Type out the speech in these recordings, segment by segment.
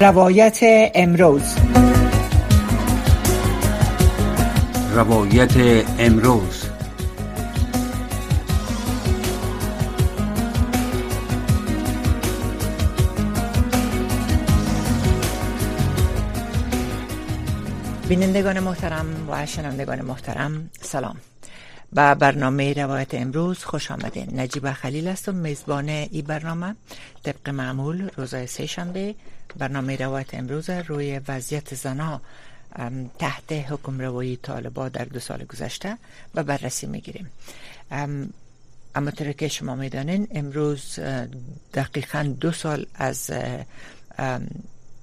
روایت امروز. روایت امروز. بینندگان محترم و شنوندگان محترم سلام. به برنامه روایت امروز خوش آمدین. نجیب خلیل است و میزبان ای برنامه. طبق معمول روزای سه شنبه برنامه روایت امروز روی وضعیت زنا تحت حکم روایی طالبا در دو سال گذشته و بررسی می‌گیریم. اما که شما می‌دانین امروز دقیقا دو سال از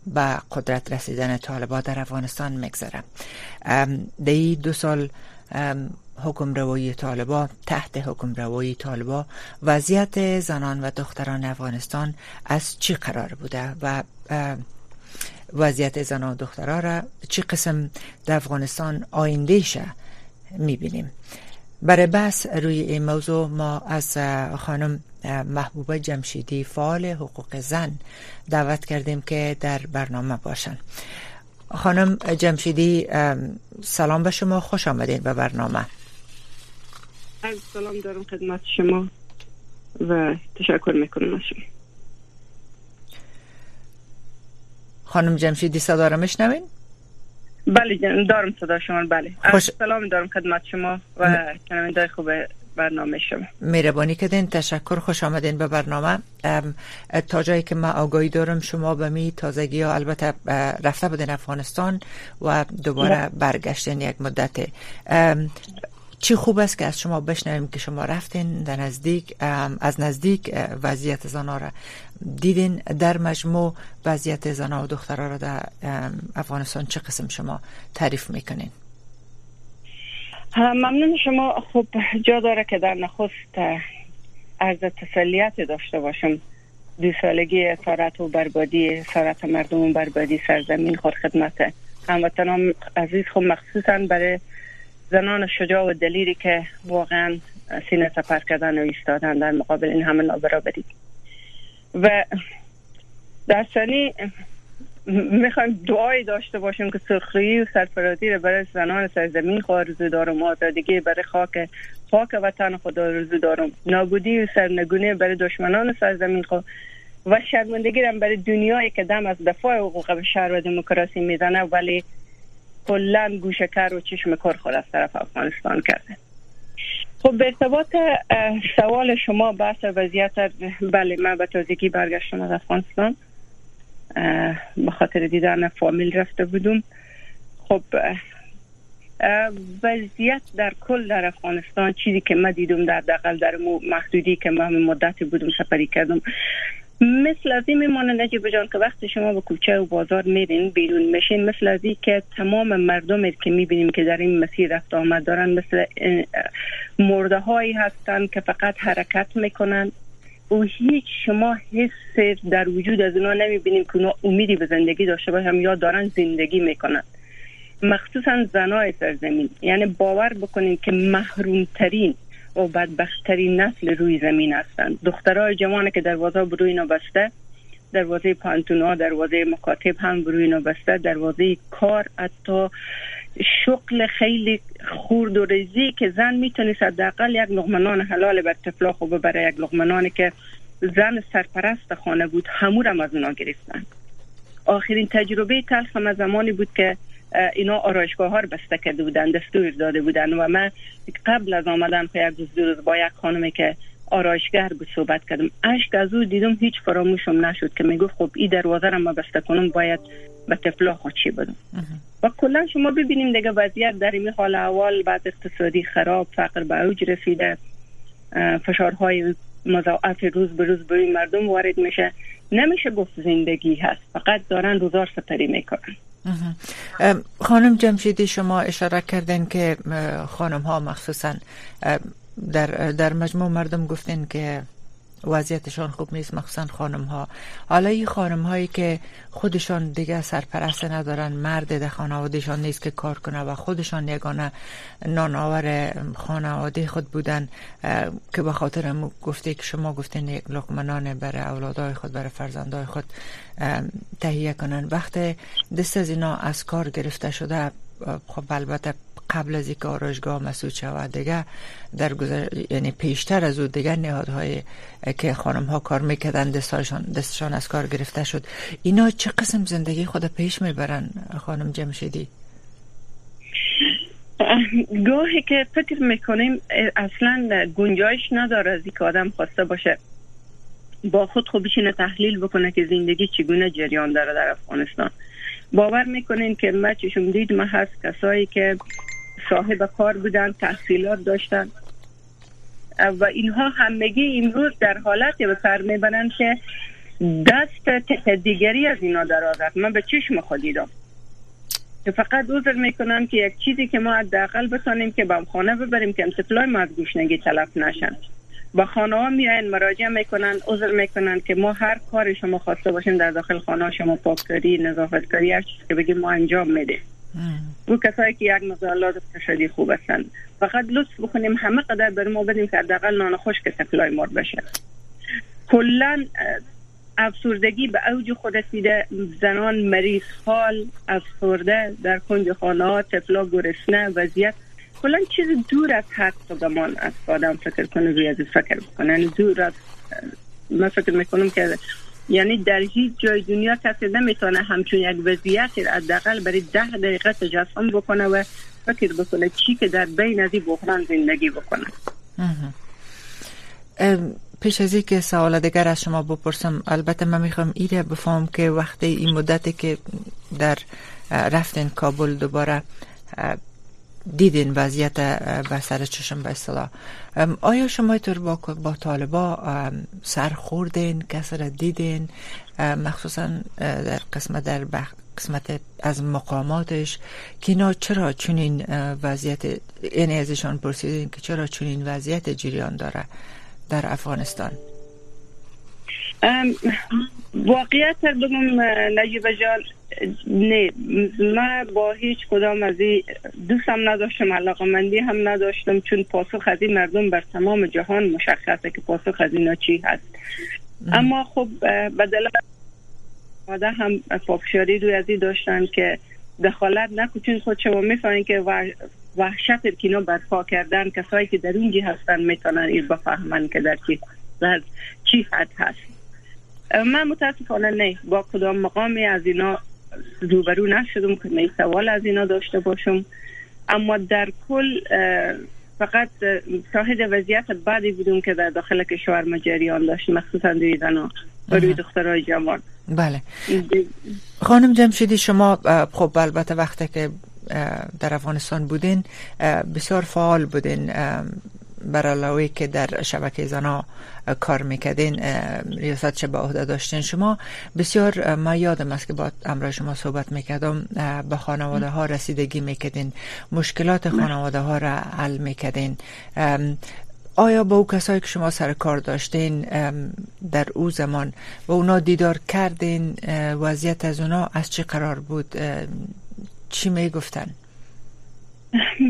به قدرت رسیدن طالبا در افغانستان میگذره. دی دو سال حکم روایی طالبا تحت حکم روایی طالبا وضعیت زنان و دختران افغانستان از چی قرار بوده و وضعیت زنان و دختران را چی قسم در افغانستان آیندهشه می‌بینیم. برای بحث روی این موضوع ما از خانم محبوبه جمشیدی فعال حقوق زن دعوت کردیم که در برنامه باشن. خانم جمشیدی سلام به شما خوش آمدین به برنامه. سلام دارم خدمت شما و تشکر می‌کنم از شما. خانم جمشیدی صدا را میشنوین؟ بله دارم صدا شما بله. خوش... سلام دارم خدمت شما و شنوندای خوب برنامه شما. مهربانی کردین تشکر خوش آمدین به برنامه. تا جایی که ما آگاهی دارم شما به می تازگی ها البته رفته بودین افغانستان و دوباره برگشتین یک مدت. چی خوب است که از شما بشنویم که شما رفتین در نزدیک از نزدیک وضعیت زنها را دیدین در مجموع. وضعیت زنها و دخترها را در افغانستان چه قسم شما تعریف می‌کنین؟ ممنون شما. خوب جا داره که در نخست از تسلیت داشته باشم. دو سالگی اسارت و بربادی سارت مردم و بربادی سرزمین خود خدمت هموطنان عزیز. خود مخصوصا برای زنان شجاع و دلیری که واقعا سینه سپر کردن و ایستادن در مقابل این همه نابرابری و در ثانی می‌خوایم دعای داشته باشیم که سرخی و سرفرازی رو برای زنان سرزمین خود آرزو دارم آزادگی برای خاک پاک وطن خود آرزو دارم نابودی و سرنگونی برای دشمنان سرزمین خود و شرمندگی برای دنیایی که دم از دفاع حقوق بشر و دموکراسی می‌زنه. ولی کلا گوشکر و چشم کار خود از طرف افغانستان کرده. خب به ارتباط سوال شما بحث وضعیت بله من به تازگی برگشتم از افغانستان. به خاطر دیدن فامیل رفته بودم. خب وضعیت در کل در افغانستان چیزی که من دیدم در دقل در محدودی که من مدت بودم سفری کردم مثل از این میمانه نجیب جان که وقتی شما به کوچه و بازار میرین بیرون میشین مثل از این که تمام مردم که می‌بینیم که در این مسیر رفت آمد دارن مثل مرده هایی هستن که فقط حرکت می‌کنن. و هیچ شما حس در وجود از اونا نمی‌بینیم که اونا امیدی به زندگی داشته باشن یا دارن زندگی می‌کنن. مخصوصا زنای سرزمین. یعنی باور بکنیم که محروم ترین و بدبختترین نسل روی زمین هستند. دخترای جوان که دروازه بروی بسته دروازه پانتونا دروازه مکاتب هم بروی بسته دروازه کار حتی شغل خیلی خورد و ریزی که زن می‌تونی حداقل یک لغمنان حلال بر طفلا خوبه برای یک لغمنانی که زن سرپرست خانه بود همورم از اونا گرفتن. آخرین تجربه تلخ هم زمانی بود که اینا آرایشگاه ها رو بسته کرده بودن دستور داده بودن و من قبل از آمدن خب یک روز روز با یک خانمی که آرایشگر بود صحبت کردم. اشک از او دیدم هیچ فراموشم نشد که می‌گفت خب این دروازه رو ما بسته کنم باید به طفلا خود بدم. و کلا شما ببینیم دیگه وضعیت در این حال اول بعد اقتصادی خراب فقر به اوج رسیده فشارهای مضاعف روز به روز به مردم وارد میشه. نمیشه گفت زندگی هست. فقط دارن روزار سپری می‌کنن. خانم جمشیدی شما اشاره کردن که خانم ها مخصوصا در, در مجموع مردم گفتن که وضعیتشان خوب نیست مخصوصا خانم ها حالا این خانم هایی که خودشان دیگه سرپرست ندارن مرد در خانوادهشان نیست که کار کنه و خودشان یگانه نانآور خانواده خود بودن که به خاطر گفته که شما گفتین یک لقمه نان برای اولادای خود برای فرزندای خود تهیه کنن. وقت دست از اینا از کار گرفته شده خب البته قبل از اینکه آرایشگاه مسعود شود دیگه در گذر... یعنی پیشتر از او دیگه نهادهای که خانم ها کار می‌کردن دستشان, دستشان از کار گرفته شد. اینا چه قسم زندگی خود پیش می‌برن خانم جمشیدی؟ گاهی که فکر می‌کنیم اصلا گنجایش نداره از که آدم خواسته باشه با خود خود بشینه تحلیل بکنه که زندگی چگونه جریان داره در افغانستان. باور می‌کنین که ما چشم دید ما هست کسایی که صاحب کار بودن تحصیلات داشتن. و اینها همگی امروز در حالت به سر می‌برن که دست دیگری از اینا در آورد. من به چشم خود که فقط عذر می‌کنن که یک چیزی که ما حداقل بتانیم که به خانه ببریم که امتفلای ما از گوشنگی تلف نشن. با خانه ها میاین مراجعه می‌کنن عذر می‌کنن که ما هر کاری شما خواسته باشیم در داخل خانه شما پاککاری نظافتکاری هر چیزی که بگیم ما انجام میدیم. او کسایی که یک مقدار تشدی خوب هستند فقط لطف بکنیم همه قدر بر ما بدیم که حداقل نان که سپلای مار بشه. کلا افسردگی به اوج خود رسیده. زنان مریض حال افسرده در کنج خانه ها طفلا گرسنه وضعیت. کلا چیز دور از حق گمان از آدم فکر کنه روی از فکر بکنه. یعنی دور از من فکر می‌کنم که یعنی در هیچ جای دنیا کسی نمی‌تونه همچون یک وضعیت حداقل برای ده دقیقه تجسم بکنه و فکر بکنه چی که در بین از بحران زندگی بکنه. پیش از که سوال دیگر از شما بپرسم البته من می‌خوام ایره بفهم که وقتی این مدتی که در رفتن کابل دوباره دیدین وضعیت به سر چشم به اصطلاح. آیا شما طور با, با طالبا سر خوردین کس را دیدین؟ مخصوصا در قسمت در قسمت از مقاماتش که اینا چرا چنین وضعیت یعنی ازشان پرسیدین که چرا چنین وضعیت جریان داره در افغانستان؟ واقعیت بگم نجیب جان نه من با هیچ کدام از این دوستم نداشتم علاقه مندی هم نداشتم چون پاسخ از این مردم بر تمام جهان مشخصه که پاسخ از اینا چی هست. اما خب بدل ماده هم پاکشاری روی از داشتن که دخالت نکن چون خود شما می‌فهمین که وحشت که اینا برپا کردن کسایی که در اونجی هستن می‌تونن این بفهمن که در چی در چی حد هست. من متاسفانه نه با کدام مقامی از اینا روبرو نشدم که می سوال از اینا داشته باشم. اما در کل فقط شاهد وضعیت بعدی بودم که در داخل کشور مجریان داشت مخصوصا زنان و روی دخترهای جوان. بله. خانم جمشیدی شما خب البته وقتی که در افغانستان بودین بسیار فعال بودین. برای که در شبکه زنا کار می‌کردین ریاست چه به عهده داشتین؟ شما بسیار ما یادم است که با امرای شما صحبت می‌کردم به خانواده ها رسیدگی می‌کردین مشکلات خانواده ها را حل می‌کردین. آیا با او کسایی که شما سر کار داشتین در او زمان و اونا دیدار کردین؟ وضعیت از اونا از چه قرار بود؟ چی می گفتن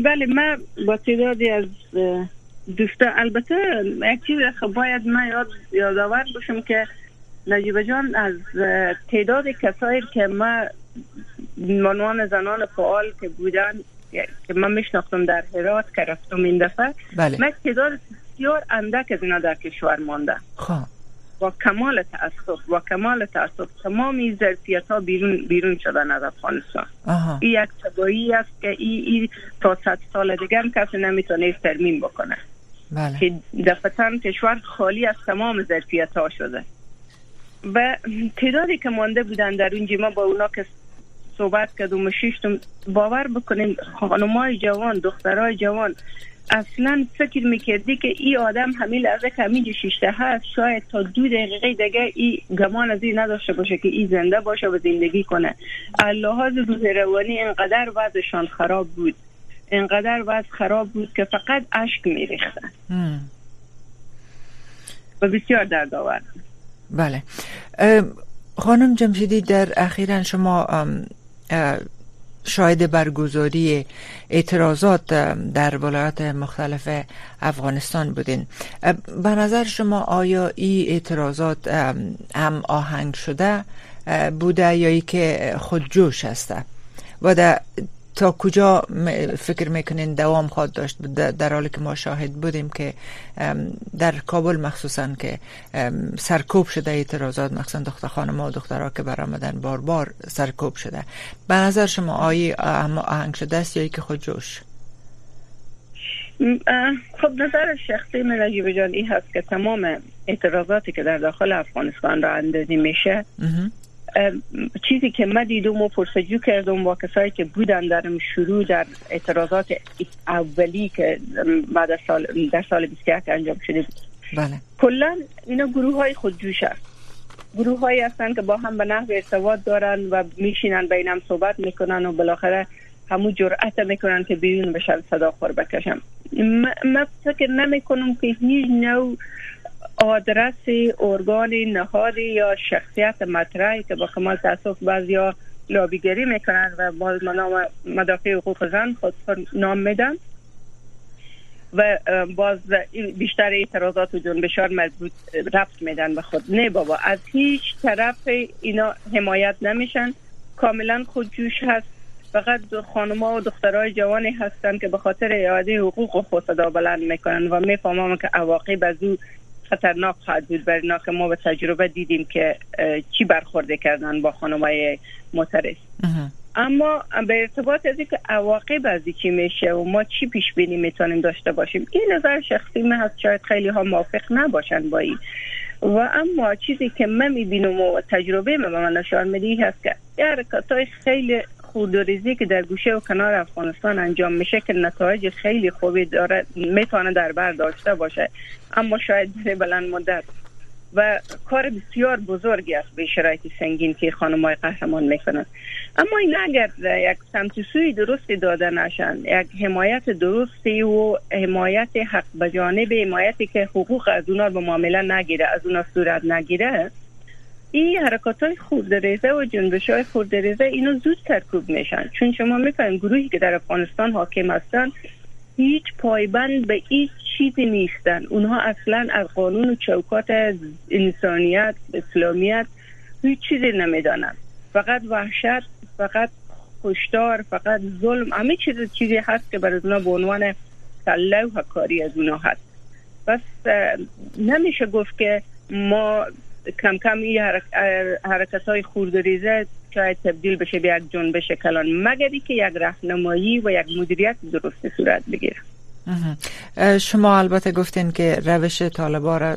بله من با تعدادی از دوستا البته یک چیز خب باید من یاد یادآور باشم که نجیب جان از تعداد کسایی که ما منوان زنان فعال که بودن که من میشناختم در هرات که رفتم این دفعه بله. من تعداد بسیار اندک از اینا در کشور مانده. خب. با کمال تاسف با کمال تاسف تمامی ظرفیت ها بیرون بیرون شدن از افغانستان. این یک تبایی است که این ای تا صد سال دیگه هم کسی نمی‌تونه ترمیم بکنه. بله. که دفتن کشور خالی از تمام ظرفیت ها شده. و تعدادی که مانده بودن در اون ما با اونا که صحبت کردم و شیشتم باور بکنیم خانمای جوان دخترای جوان اصلا فکر می‌کردی که این آدم همین لحظه که همینجا شیشته هست شاید تا دو دقیقه دیگه ای گمان از این نداشته باشه که این زنده باشه و زندگی کنه. اللحاظ روح روانی اینقدر وضعشان خراب بود. اینقدر وضع خراب بود که فقط اشک میریختن. و بسیار دردآور. بله. خانم جمشیدی در اخیرا شما شاید برگزاری اعتراضات در ولایات مختلف افغانستان بودین. به نظر شما آیا این اعتراضات هم آهنگ شده بوده یا ای که خودجوش هسته؟ و در تا کجا فکر می‌کنین دوام خواهد داشت؟ در حالی که ما شاهد بودیم که در کابل مخصوصا که سرکوب شده اعتراضات مخصوصا دختر خانم و دخترها که برآمدن بار بار سرکوب شده. به نظر شما آیی آهنگ شده است یا که خود جوش؟ خب نظر شخصی من راجع جان این هست که تمام اعتراضاتی که در داخل افغانستان را اندازی میشه چیزی که من دیدم و پرسجو کردم با کسایی که بودن در شروع در اعتراضات اولی که بعد از سال در سال 21 انجام شده بود. بله. کلا اینا گروه های خودجوش هست گروه هایی هستن که با هم به نحو ارتباط دارن و میشینن بینم صحبت می‌کنن و بالاخره همو جرأت می‌کنن که بیرون بشن صدا خور بکشم من فکر نمی کنم که هیچ نوع آدرس ارگان نهادی یا شخصیت مطرحی که با کمال تاسف بعضیا لابیگری می‌کنن و باز مدافع حقوق زن خود نام میدن. و باز بیشتر اعتراضات و جنبشار مربوط رفت میدن به خود. نه بابا از هیچ طرف اینا حمایت نمیشن. کاملا خودجوش هست. فقط خانمها و دخترای جوانی هستند که به خاطر اعاده حقوق خود صدا بلند می‌کنن و می‌فهمم که عواقب از او خطرناک خواهد بود. برای که ما به تجربه دیدیم که چی برخورده کردن با خانمای معترض. اما به ارتباط از که عواقب از چی میشه و ما چی پیش بینی می‌تونیم داشته باشیم این نظر شخصی من هست شاید خیلی ها موافق نباشن با این. و اما چیزی که من می‌بینم و تجربه من به من نشان میده هست که حرکت های خیلی خوردوریزی که در گوشه و کنار افغانستان انجام میشه که نتایج خیلی خوبی داره می‌تونه در بر داشته باشه. اما شاید در بلند مدت. و کار بسیار بزرگی است به شرایط سنگین که خانمای قهرمان می‌کنند اما این اگر یک سمت سوی درستی داده نشن یک حمایت درستی و حمایت حق بجانب حمایتی که حقوق از اونا به معامله نگیره از اونا صورت نگیره این حرکات های خوردریزه و جنبش های خوردریزه اینو زود ترکوب میشن. چون شما می‌فهمید گروهی که در افغانستان حاکم هستن هیچ پایبند به هیچ چیزی نیستن. اونها اصلا از قانون و چوکات انسانیت اسلامیت هیچ چیزی نمی‌دانند فقط وحشت فقط کشتار فقط ظلم همه چیز چیزی هست که برای اونا به عنوان سله و کاری از اونا هست. بس نمیشه گفت که ما کم کم این حرکت های خوردریزه شاید تبدیل بشه به یک جنبش کلان مگری که یک راهنمایی و یک مدیریت درست صورت بگیره. شما البته گفتین که روش طالبا را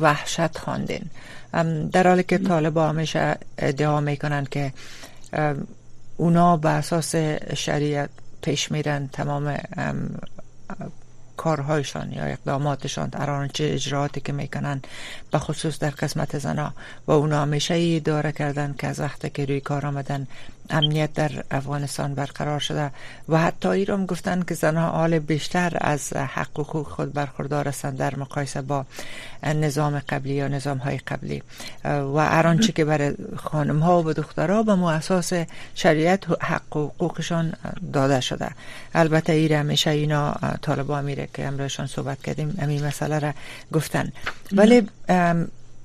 وحشت خواندین. در حالی که طالبا همیشه ادعا می‌کنن که اونا به اساس شریعت پیش میرن تمام کارهایشان یا اقداماتشان در آنچه اجراعاتی که می‌کنن به خصوص در قسمت زنا و اونا همیشه داره کردن که از وقتی که روی کار آمدن امنیت در افغانستان برقرار شده و حتی ایران گفتن که زنها حال بیشتر از حق و حقوق خود برخوردار هستند در مقایسه با نظام قبلی یا نظام های قبلی. و ارانچه که برای خانم ها و دخترها به اساس شریعت حق و حقوقشان داده شده. البته ایره همیشه اینا طالبا میره که امروزشان صحبت کردیم همین مسئله را گفتن ولی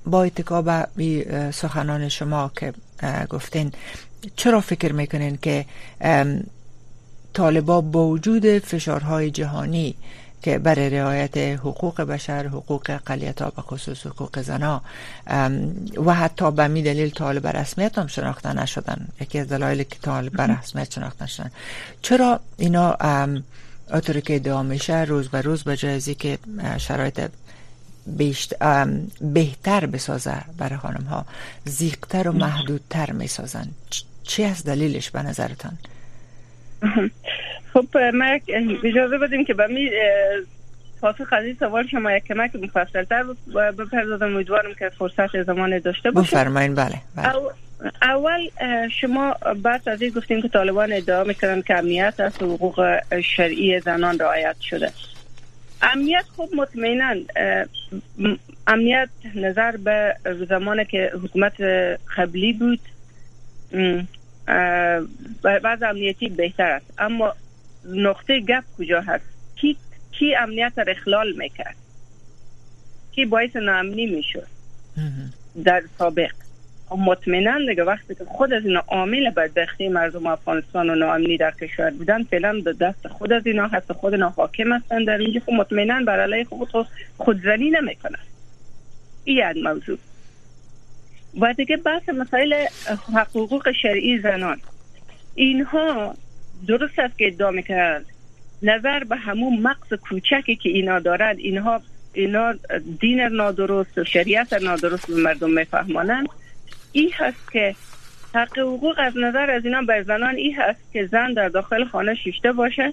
با اتکا به سخنان شما که گفتین چرا فکر می‌کنین که طالبا با وجود فشارهای جهانی که برای رعایت حقوق بشر حقوق اقلیت ها به خصوص حقوق زنا و حتی به می دلیل طالب رسمیت هم شناخته نشدن. یکی از دلایل که طالب رسمیت شناخته نشدن. چرا اینا اطوری که ادعا میشه روز به روز به جایزی که شرایط بهتر بسازه برای خانم ها زیقتر و محدودتر می‌سازن؟ چی از دلیلش به نظرتان؟ خب ما اجازه بدیم که به می پاسخ از سوال شما یک کمک مفصلتر بپردازم. امیدوارم که فرصت زمان داشته باشه. بفرمایین بله, بله. اول شما بعد از این گفتیم که طالبان ادعا می‌کنن که امنیت از حقوق شرعی زنان رعایت شده. امنیت خب مطمئنا امنیت نظر به زمان که حکومت قبلی بود. بعض امنیتی بهتر است. اما نقطه گپ کجا هست؟ کی, کی امنیت را اخلال می‌کرد؟ کی باعث نامنی می‌شد؟ در سابق. مطمئنا دیگه وقتی که خود از اینا عامل بدبختی مردم افغانستان و ناامنی در کشور بودن فعلا به دست خود از اینا هست خود اینا حاکم هستن در اینجا. خب مطمئنا بر علیه خود خودزنی نمی‌کنن. این موضوع. و دیگه بحث مسائل حقوق شرعی زنان. اینها درست است که ادعا می‌کنن نظر به همون مقص کوچکی که اینا دارد اینها اینا دین نادرست و شریعت نادرست به مردم میفهمانند. این هست که حق حقوق از نظر از اینا بر زنان این هست که زن در داخل خانه شیشته باشه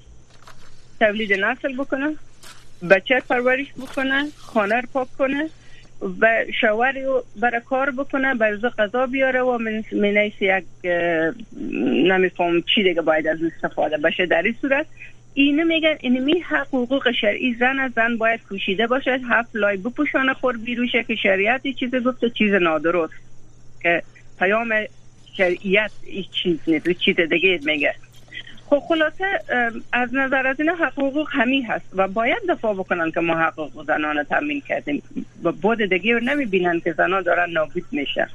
تولید نسل بکنه بچه پرورش بکنه خانه رو پاک کنه. و شوهر برای کار بکنه برای غذا بیاره و من منیس یک نمیفهم چی دیگه باید از استفاده بشه در این صورت. اینه میگن اینمی حق حقوق شرعی زن از زن باید پوشیده باشه هفت لای بپوشانه خور بیروشه که شریعت چیز گفته چیز نادرست. که پیام شرعیت این چیز نیست چیز دیگه میگه. خب خلاصه از نظر از این حقوق همی هست و باید دفاع بکنن که ما حقوق زنان تامین کردیم. و بود دیگه رو نمی‌بینن که زنان دارن نابود میشه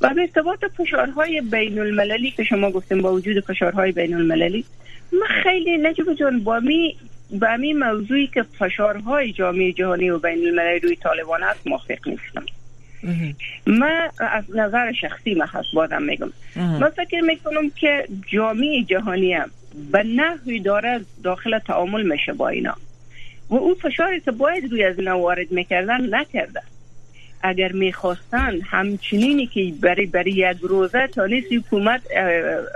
و به ارتباط فشارهای بین المللی که شما گفتیم با وجود فشارهای بین المللی من خیلی نجیب جان با می با می موضوعی که فشارهای جامعه جهانی و بین المللی روی طالبان هست موافق نیستم. من از نظر شخصی من هست بادم میگم. من فکر می‌کنم که جامعه جهانی هم به نحوی داره داخل تعامل میشه با اینا. و اون فشاری که باید روی از اینا وارد می‌کردن نکرده. اگر می‌خواستن همچنینی که برای برای یک روزه تا نیست حکومت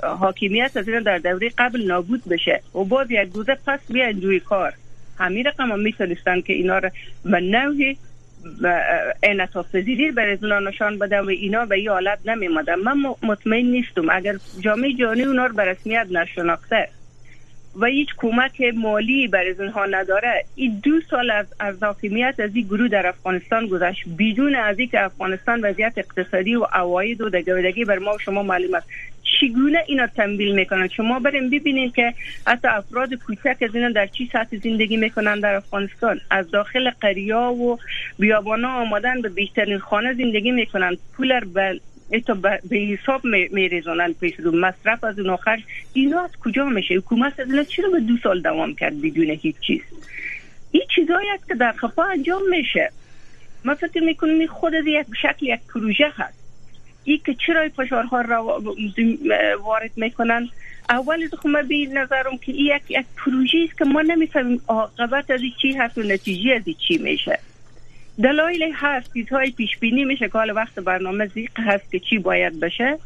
حاکمیت از این در دوره قبل نابود بشه و باز یک روزه پس بیاین روی کار. همین رقم هم می‌تونستن که اینا رو به نوعی انعطاف پذیری برای نشان بده و اینا به این حالت نمیمدن من مطمئن نیستم. اگر جامعه جهانی اونا رو به رسمیت نشناخته و هیچ کمک مالی برای اونها نداره این دو سال از از حاکمیت از این گروه در افغانستان گذشت. بدون از اینکه افغانستان وضعیت اقتصادی و عواید و دگردگی بر ما و شما معلوم است. چگونه اینا تنبیل می‌کنن؟ شما بریم ببینید که حتی افراد کوچک از اینا در چی سطح زندگی می‌کنن در افغانستان. از داخل قریا و بیابانا آمدن به بیشترین خانه زندگی می‌کنن. پولر به تا به حساب میریزانن پیش رو مصرف از اون آخر. اینا از کجا میشه؟ حکومت از چرا به دو سال دوام کرد بدون هیچ چیز؟ این چیزایی که در خفا انجام میشه. ما فکر می‌کنم خود از یک شکل یک پروژه هست. ای که چرا فشارها را وارد می‌کنن اول خب من به نظرم که این یک یک پروژه است که ما نمی‌فهمیم عاقبت از چی هست و نتیجه از چی میشه. دلایل هست چیزهای پیش بینی میشه که حال وقت برنامه زیق هست که چی باید بشه.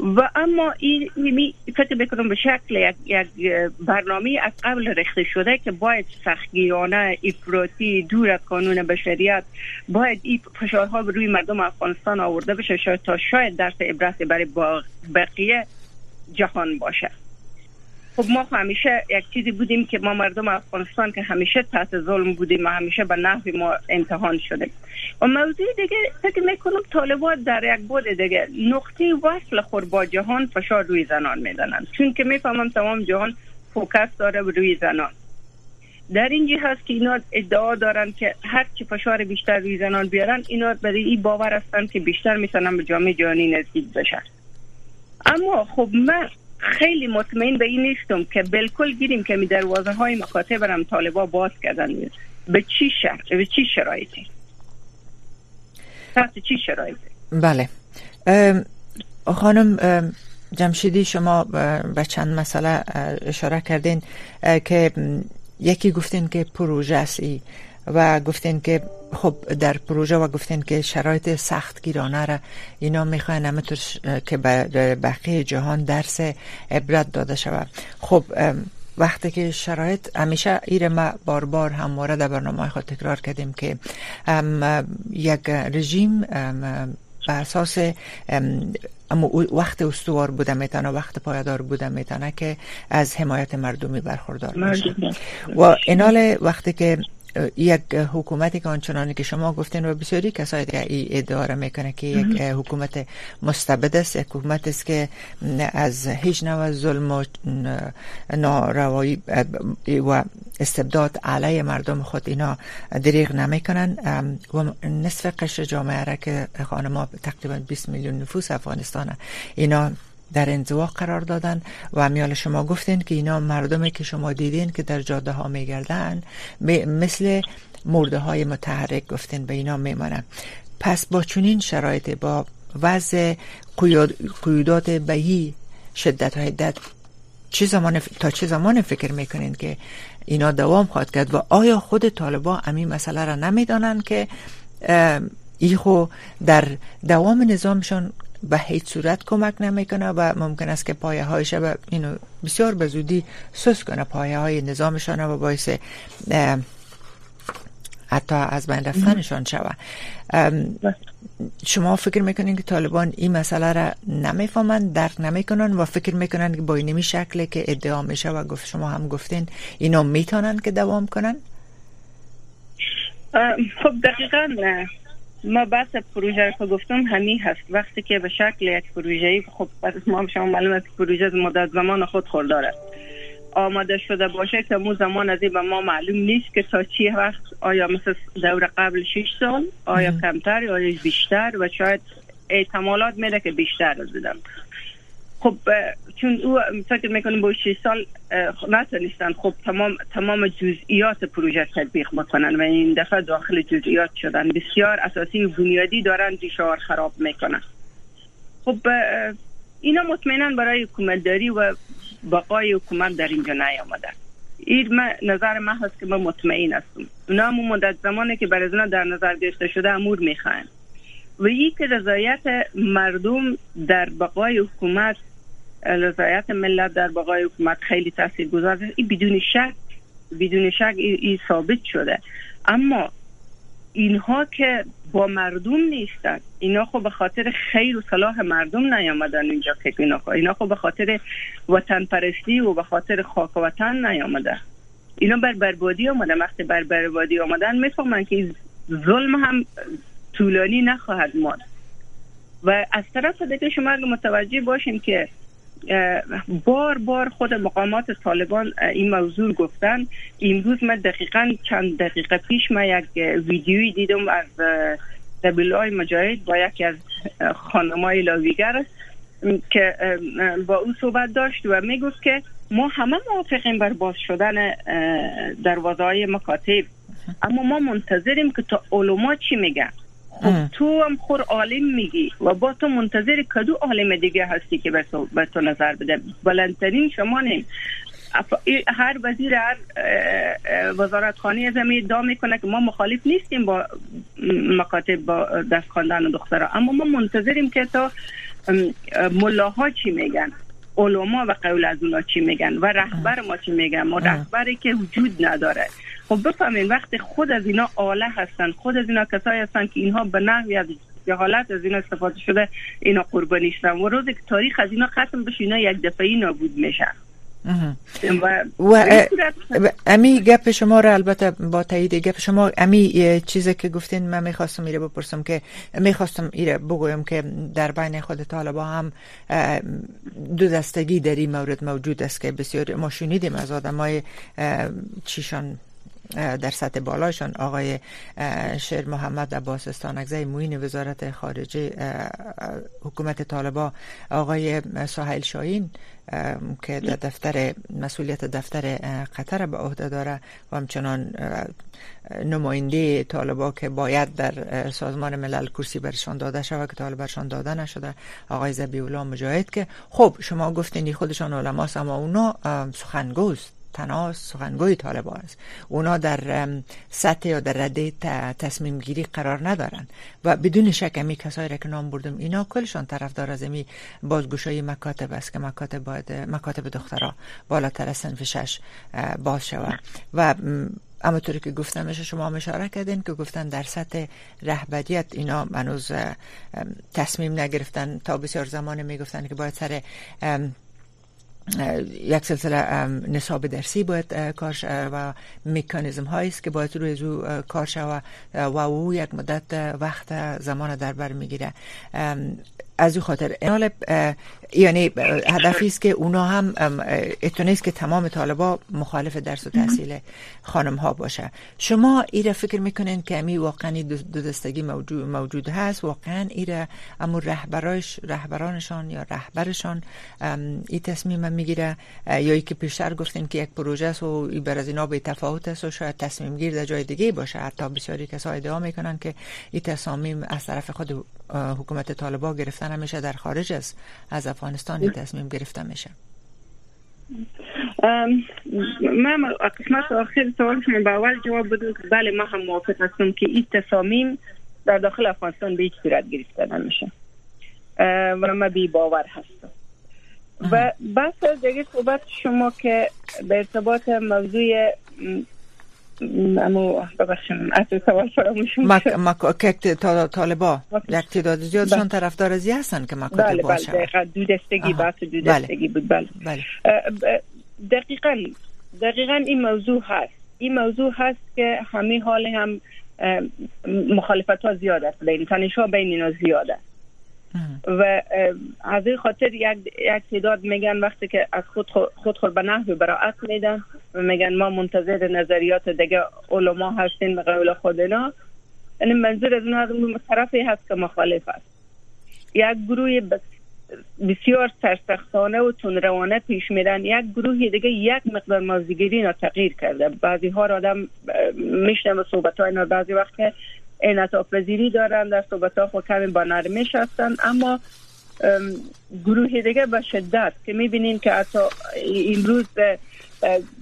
و اما این فکر بکنم به شکل یک, یک برنامه از قبل رخته شده که باید سختگیرانه افراطی دور از قانون بشریت باید این فشارها به روی مردم افغانستان آورده بشه شاید تا شاید درس عبرت برای بقیه جهان باشه. خب ما همیشه یک چیزی بودیم که ما مردم افغانستان که همیشه تحت ظلم بودیم و همیشه به نحوی ما امتحان شدیم. و موضوع دیگه فکر می‌کنم طالبات در یک بود دیگه نقطه وصل خور با جهان فشار روی زنان میدنن چون که می‌فهمم تمام جهان فوکس داره روی زنان. در اینجا هست که اینا ادعا دارن که هر چی فشار بیشتر روی زنان بیارن اینا برای این باور هستن که بیشتر می‌تونن به جامعه جهانی نزدیک بشن. اما خب من خیلی مطمئن به این نیستم که بالکل گیریم که می دروازه های مکاتب برم طالبا باز کردن به چی شرط؟ به چی شرایطی؟ تحت چی شرایطی؟ بله. خانم جمشیدی شما به چند مسئله اشاره کردین که یکی گفتین که پروژه ای و گفتین که خب در پروژه و گفتین که شرایط سخت گیرانه را اینا می‌خواین همطور که به بقیه جهان درس عبرت داده شود. خب وقتی که شرایط همیشه ایر ما بار بار همواره در برنامه خود تکرار کردیم که یک رژیم به اساس اما وقت استوار بوده می‌تونه وقت پایدار بوده می‌تونه که از حمایت مردمی برخوردار باشه و اینال وقتی که یک حکومتی که آنچنانی که شما گفتین و بسیاری کسایی که این ادعا می‌کنه که یک حکومت مستبد است یک حکومت است که از هیچ نوع ظلم و ناروایی و استبداد علیه مردم خود اینا دریغ نمی‌کنن. و نصف قشر جامعه را که خانما تقریبا 20 میلیون نفوس افغانستان اینا در انزوا قرار دادن و میال شما گفتین که اینا مردمی که شما دیدین که در جاده ها میگردن مثل مرده های متحرک گفتین به اینا میمانن. پس با چنین شرایط با وضع قیودات بهی شدت و حدت چه زمان تا چه زمان فکر می‌کنین که اینا دوام خواهد کرد و آیا خود طالبا امی مسئله را نمی‌دانند که ایخو در دوام نظامشان به هیچ صورت کمک نمی‌کنه و ممکن است که پایه هایش به اینو بسیار به زودی سوس کنه. پایه های نظامشان و باعث حتی از بین رفتنشان شوه شما فکر می‌کنین که طالبان این مسئله را نمی‌فهمند درک نمی‌کنن و فکر می‌کنن که با اینمی شکلی که ادعا میشه و گفت شما هم گفتین اینا می‌تونن که دوام کنن خب دقیقا نه. ما بحث پروژه رو گفتم همین هست. وقتی که به شکل یک پروژه خب ما شما معلوم است پروژه مدت زمان خود خورداره آماده شده باشه که مو زمان از به ما معلوم نیست که تا چی وقت آیا مثل دور قبل 6 سال آیا کمتر یا بیشتر و شاید احتمالات میده که بیشتر از بدن خب چون او فکر می‌کنیم با 6 سال نتونستن خب تمام تمام جزئیات پروژه تطبیق بکنن و این دفعه داخل جزئیات شدن. بسیار اساسی و بنیادی دارن دیشار خراب می‌کنن. خب اینا مطمئنا برای حکومتداری و بقای حکومت در اینجا نیامده این نظر من هست که من مطمئن هستم. اونا همون مدت زمانی که برای در نظر گرفته شده امور می‌خواین و که رضایت مردم در بقای حکومت رضایت ملت در بقای حکومت خیلی تاثیر گذاره این بدون شک بدون شک این ثابت شده. اما اینها که با مردم نیستن اینا خب به خاطر خیر و صلاح مردم نیامدن اینجا که اینا خب اینا خب به خاطر وطن پرستی و به خاطر خاک وطن نیامده. اینا بر بربادی آمده. وقتی بر بربادی آمدن می‌فهمن که ظلم هم طولانی نخواهد ماند. و از طرف دیگه شما متوجه باشیم که بار بار خود مقامات طالبان این موضوع گفتن. امروز من دقیقا چند دقیقه پیش من یک ویدیوی دیدم از دبیلای مجاهد با یکی از خانمای لاویگر که با او صحبت داشت و می‌گفت که ما همه موافقیم بر باز شدن دروازه های مکاتب. اما ما منتظریم که تا علما چی میگن. خب تو هم خور عالم میگی و با تو منتظر کدو عالم دیگه هستی که به تو نظر بده؟ بلندترین شما نیم. هر وزیر هر وزارت خانه از ادعا می‌کنه که ما مخالف نیستیم با مکاتب با دست خواندن دخترها. اما ما منتظریم که تا ملاها چی میگن؟ علما و قول از اونا چی میگن و رهبر ما چی میگن؟ ما رهبری که وجود نداره. خب بفهمین وقتی خود از اینا آله هستن خود از اینا کسایی هستن که اینها به نحوی از حالت از اینا استفاده شده اینا قربانی شدن. و روزی که تاریخ از اینا ختم بشه اینا یک دفعی نابود میشن. و امی گپ شما را البته با تایید گپ شما امی چیزی که گفتین من می‌خواستم ایره بپرسم که می‌خواستم ایره بگویم که در بین خود طالبا هم دو دستگی در این مورد موجود است که بسیار ما شنیدیم از آدمای چیشان در سطح بالایشان آقای شیر محمد عباس استانگزی موین وزارت خارجه حکومت طالبا آقای ساحل شاهین که در دفتر مسئولیت دفتر قطر به عهده داره و همچنان نماینده طالبا که باید در سازمان ملل کرسی برشان داده شود که طالبشان داده نشده. آقای زبی مجاهد که خب شما گفتین خودشان علماست اما اونا سخنگوست. تنها سخنگوی طالبان است. اونا در سطح یا در رده تصمیم گیری قرار ندارن. و بدون شک امی کسایی را که نام بردم اینا کلشان طرفدار از امی بازگوشای مکاتب است که مکاتب باید مکاتب دخترها بالاتر از سنف شش باز شود. و اما طوری که گفتم شما اشاره کردین که گفتن در سطح رهبریت اینا منوز تصمیم نگرفتن. تا بسیار زمان می‌گفتن که باید سر یک سلسله نصاب درسی باید کار و میکانیزم هایی است که باید روی زو کار شود و او یک مدت وقت زمان در بر می‌گیره. از او خاطر. یعنی هدفی است که اونا هم اتونیست که تمام طالبا مخالف درس و تحصیل خانم ها باشه. شما ایره فکر می‌کنین که امی واقعا دو دستگی موجود, موجود هست؟ واقعا ایره امو رهبراش رهبرانشان یا رهبرشان این تصمیم می‌گیره؟ یا ای که پیشتر گفتین که یک پروژه است و ای بر از اینا به تفاوت است و شاید تصمیم گیر در جای دیگه باشه. حتی بسیاری کسا ادعا می‌کنن که این تصامیم از طرف خود حکومت طالبا گرفتن همیشه در خارج است از افغانستان تصمیم گرفته میشه من قسمت آخر سوال شما به اول جواب بدون که بله ما هم موافق هستم که این تصامیم در داخل افغانستان به هیچ صورت گرفته نمیشه. و من بی باور هستم. و بحث دیگه صحبت شما که به ارتباط موضوع اما ببخشم از سوال فراموش مک... مک... که طالبا یک تعداد زیادشان بله. طرفدار ازی هستن که مکاتب بله باشه بله دو دستگی بحث دو دستگی بود بله, بله. دقیقا دقیقا این موضوع هست. این موضوع هست که همه حال هم مخالفت ها زیاد است. بین تنش بین اینا زیاد است. و از این خاطر یک یک تعداد میگن وقتی که از خود خود خود به نحو براعت میدن و میگن ما منتظر نظریات دیگه علما هستیم به قول خود اینا یعنی منظور از اون طرفی هست که مخالف است یک گروه بسیار سرسختانه و تندروانه پیش میرن. یک گروه دیگه یک مقدار مازیگری اینا تغییر کرده. بعضی ها آدم میشنم صحبت های بعضی وقت انعطاف پذیری دارن در صحبت ها خود کمی با نرمش هستن اما گروه دیگه به شدت که می‌بینین که حتی امروز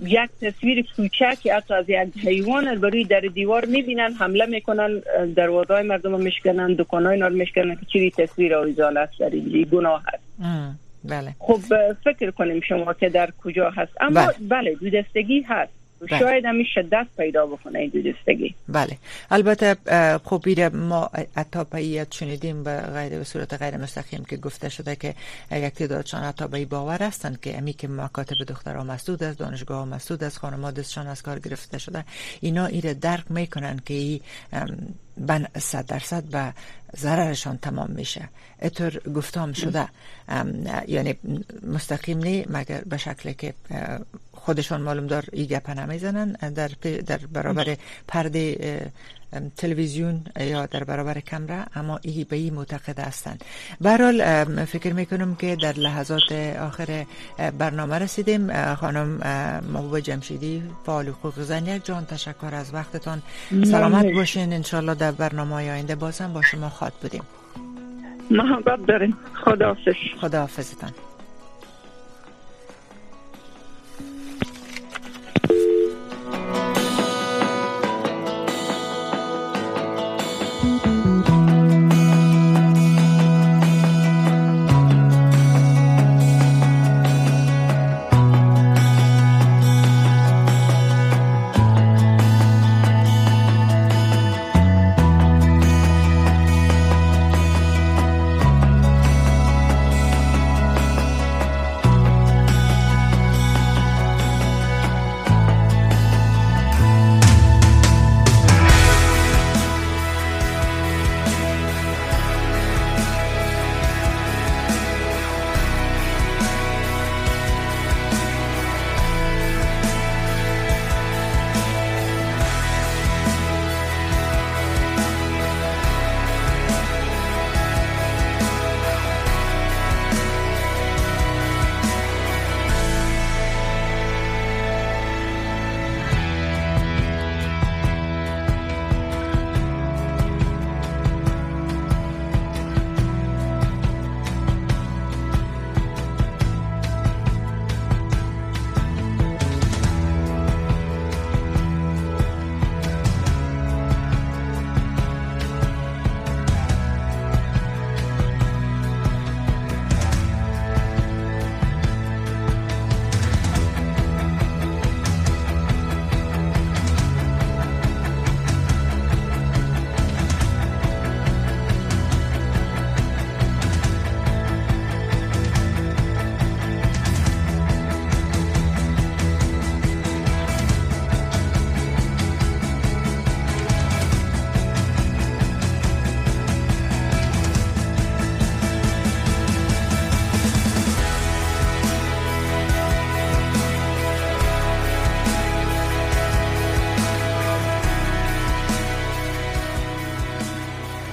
یک تصویر کوچکی حتی از یک حیوان بروی در دیوار می‌بینن حمله می‌کنن دروازه مردم میشکنن دکان های نار میشکنن که چیزی تصویر آویزان است در اینجی گناه هست بله. خب فکر کنیم شما که در کجا هست. اما بله, بله دو دستگی هست. بله. شاید همی شدت پیدا بکنه این دوستگی. بله. البته خب ما حتی پیت شنیدیم به غیر به صورت غیر مستقیم که گفته شده که یک تعدادشان حتی به باور هستند که امی که مکاتب دخترها مسدود است دانشگاه مسدود است خانمادشان از کار گرفته شده. اینا ایره درک می‌کنن که ای بن صد درصد به ضررشان تمام میشه. اتر گفتام شده. یعنی مستقیم نی مگر به شکل که خودشان معلوم دار ای گپ نمی‌زنن در در برابر پرده تلویزیون یا در برابر کمره اما ای به ای معتقد هستند. برحال فکر می‌کنم که در لحظات آخر برنامه رسیدیم. خانم محبوب جمشیدی فعال حقوق زن یک جان تشکر از وقتتان. سلامت باشین. انشالله در برنامه آینده بازم با شما خواد بودیم. محبت داریم خداحافظ خداحافظتان